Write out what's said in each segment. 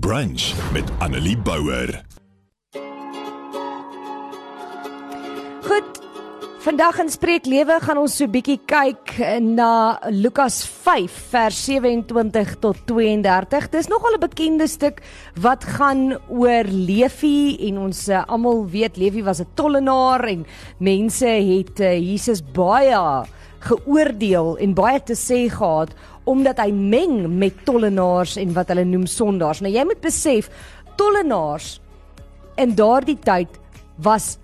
Brunch met Annelie Bouwer. Goed. Vandag in Spreek Lewe gaan ons so bietjie kyk na Lukas 5 vers 27 tot 32. Dis nogal 'n bekende stuk wat gaan oor Levi en ons uh, almal weet Levi was 'n tollenaar en mense het uh, Jesus baie geoordeel en baie te sê gehad omdat hy meng met tollenaars en wat hulle noem sondaars. Nou jy moet besef tollenaars in daardie tyd was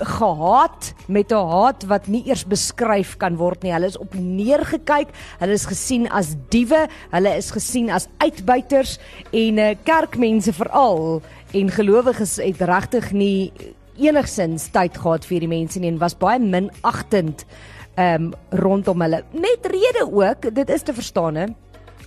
gehaat met 'n haat wat nie eers beskryf kan word nie. Hulle is op neergekyk, hulle is gesien as diewe, hulle is gesien as uitbuiters en uh, kerkmense veral en gelowiges het regtig nie enigsins tyd gehad vir die mense nie en was baie minagtend um, rondom hulle. Met rede ook, dit is te verstaan hè.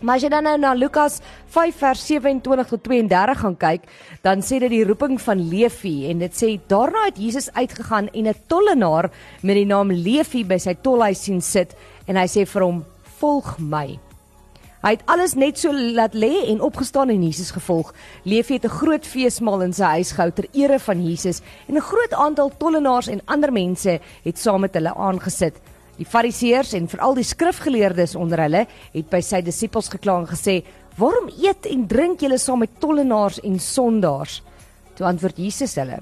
Maar as jy dan nou na Lukas 5 vers 27 tot 32 gaan kyk, dan sê dit die roeping van Levi en dit sê daarna het Jesus uitgegaan en 'n tollenaar met die naam Levi by sy tolhuis sien sit en hy sê vir hom: "Volg my." Hy het alles net so laat lê en opgestaan en Jesus gevolg. Levi het 'n groot feesmaal in sy huis gehou ter ere van Jesus en 'n groot aantal tollenaars en ander mense het saam met hulle aangesit. Die Fariseërs en veral die skrifgeleerdes onder hulle het by sy disippels gekla en gesê: "Waarom eet en drink julle saam met tollenaars en sondaars?" Toe antwoord Jesus hulle: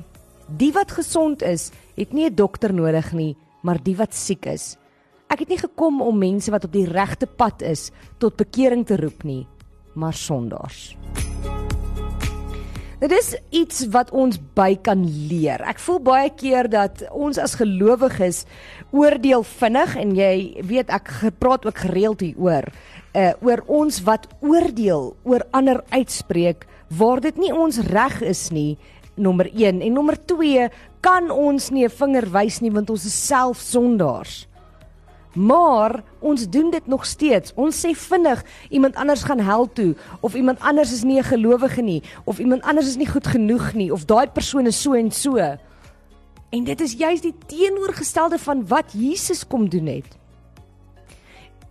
"Die wat gesond is, het nie 'n dokter nodig nie, maar die wat siek is. Ek het nie gekom om mense wat op die regte pad is tot bekering te roep nie, maar sondaars." Dit is iets wat ons by kan leer. Ek voel baie keer dat ons as gelowiges oordeel vinnig en jy weet ek gepraat ook gereeld hieroor uh oor ons wat oordeel oor ander uitspreek waar dit nie ons reg is nie nommer 1 en nommer 2 kan ons nie 'n vinger wys nie want ons is self sondaars. Maar ons doen dit nog steeds. Ons sê vinnig iemand anders gaan hel toe of iemand anders is nie 'n gelowige nie of iemand anders is nie goed genoeg nie of daai persoon is so en so. En dit is juist die teenoorgestelde van wat Jesus kom doen het.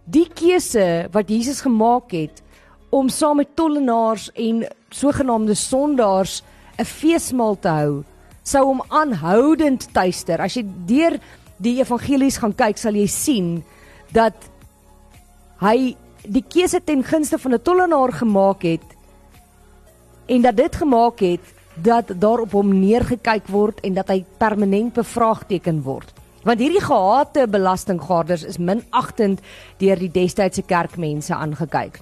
Die keuse wat Jesus gemaak het om saam met tollenaars en sogenaamde sondaars 'n feesmaal te hou, sou hom aanhoudend tuister. As jy deur die evangelies gaan kyk, sal jy sien dat hy die keuse ten gunste van 'n tollenaar gemaak het en dat dit gemaak het dat daarop hom neergekyk word en dat hy permanent bevraagteken word. Want hierdie gehate belastinggarders is minagtend deur die destydse kerkmense aangekyk.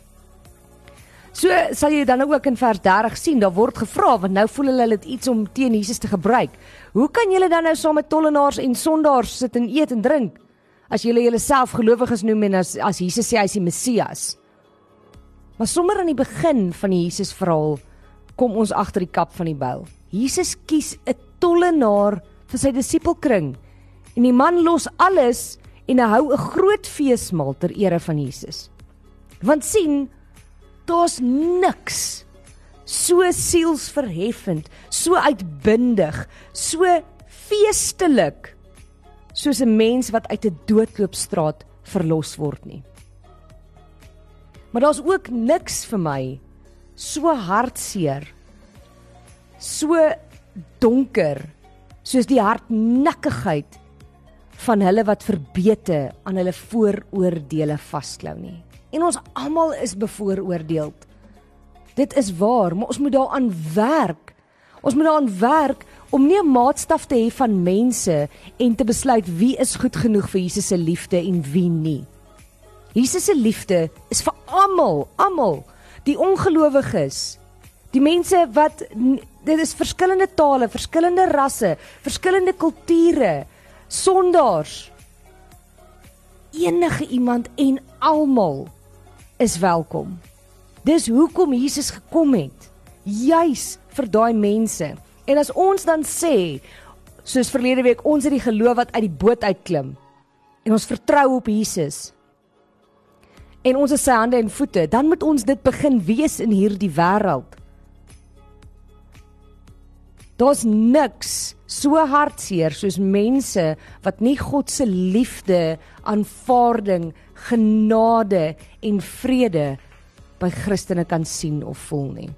So sal jy dan ook in vers 30 sien, daar word gevra want nou voel hulle dit iets om teen Jesus te gebruik. Hoe kan julle dan nou saam met tollenaars en sondaars sit en eet en drink as julle julleself gelowiges noem en as as Jesus sê hy is die Messias? Maar sommer aan die begin van die Jesus verhaal kom ons agter die kap van die byl. Jesus kies 'n tollenaar vir sy disipelkring en die man los alles en hy hou 'n groot feesmaal ter ere van Jesus. Want sien Daar's niks so sielsverheffend, so uitbundig, so feestelik soos 'n mens wat uit 'n doodloopstraat verlos word nie. Maar daar's ook niks vir my so hartseer, so donker soos die hartnikkigheid van hulle wat verbete aan hulle vooroordeele vasklou nie en ons almal is bevooroordeel. Dit is waar, maar ons moet daaraan werk. Ons moet daaraan werk om nie 'n maatstaf te hê van mense en te besluit wie is goed genoeg vir Jesus se liefde en wie nie. Jesus se liefde is vir almal, almal, die ongelowiges, die mense wat dit is verskillende tale, verskillende rasse, verskillende kulture, sondaars. Enige iemand en almal is welkom. Dis hoekom Jesus gekom het, juis vir daai mense. En as ons dan sê, soos verlede week, ons het die geloof wat uit die boot uitklim en ons vertrou op Jesus. En ons is sy hande en voete, dan moet ons dit begin wees in hierdie wêreld. Daar's niks so hartseer soos mense wat nie God se liefde, aanvaarding, genade en vrede by Christene kan sien of voel nie.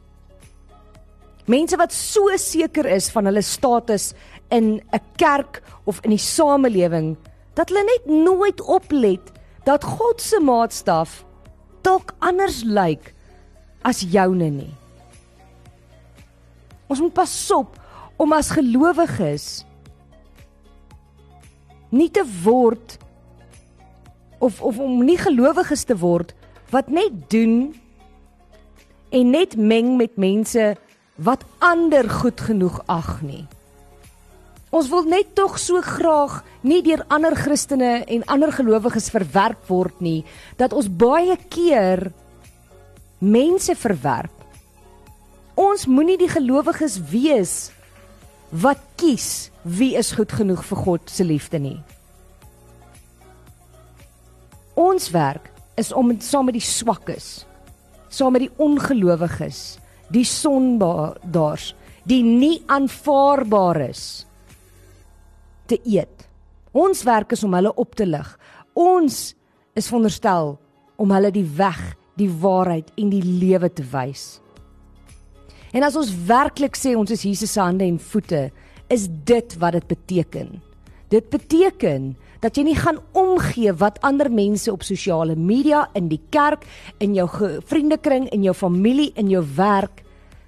Mense wat so seker is van hulle status in 'n kerk of in die samelewing dat hulle net nooit oplet dat God se maatstaf dalk anders lyk as joune nie. Ons moet pas op om as gelowiges nie te word of of om nie gelowiges te word wat net doen en net meng met mense wat ander goed genoeg ag nie. Ons wil net tog so graag nie deur ander Christene en ander gelowiges verwerp word nie dat ons baie keer mense verwerp. Ons moenie die gelowiges wees wat kies wie is goed genoeg vir God se liefde nie. Ons werk is om saam met die swakkes, saam met die ongelowiges, die sondaars, die nie aanvaarbares te eet. Ons werk is om hulle op te lig. Ons is veronderstel om hulle die weg, die waarheid en die lewe te wys. En as ons werklik sê ons is Jesus se hande en voete, is dit wat dit beteken. Dit beteken dat jy nie gaan omgee wat ander mense op sosiale media, in die kerk, in jou vriendekring, in jou familie, in jou werk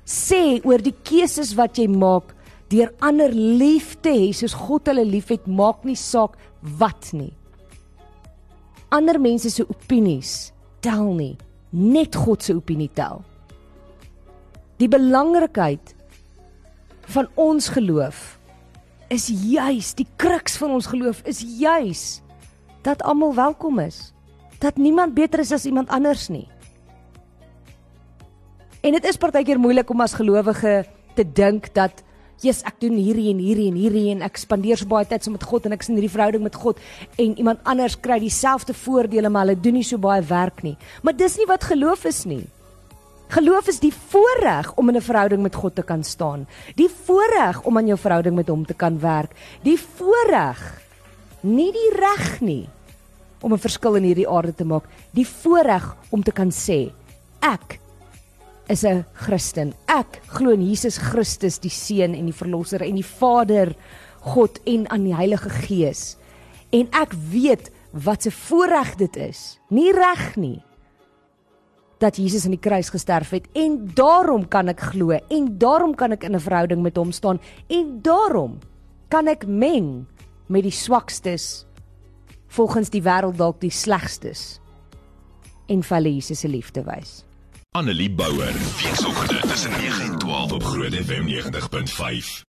sê oor die keuses wat jy maak deur ander lief te hê soos God hulle liefhet, maak nie saak wat nie. Ander mense se opinies tel nie, net God se opinie tel. Die belangrikheid van ons geloof is juis die kruks van ons geloof is juis dat almal welkom is. Dat niemand beter is as iemand anders nie. En dit is partykeer moeilik om as gelowige te dink dat Jesus ek doen hierdie en hierdie en hierdie en ek spandeer so baie tyd saam met God en ek is in hierdie verhouding met God en iemand anders kry dieselfde voordele maar hulle doen nie so baie werk nie. Maar dis nie wat geloof is nie. Geloof is die voorreg om in 'n verhouding met God te kan staan. Die voorreg om aan jou verhouding met hom te kan werk. Die voorreg nie die reg nie om 'n verskil in hierdie aarde te maak. Die voorreg om te kan sê ek is 'n Christen. Ek glo in Jesus Christus, die seun en die verlosser en die Vader God en aan die Heilige Gees. En ek weet wat 'n voorreg dit is. Nie reg nie dat Jesus aan die kruis gesterf het en daarom kan ek glo en daarom kan ek in 'n verhouding met hom staan en daarom kan ek meng met die swakstes volgens die wêreld dalk die slegstes en vir hulle Jesus se liefde wys. Annelie Bouwer, weekoggend tussen 9 en 12 op Groot FM 90.5.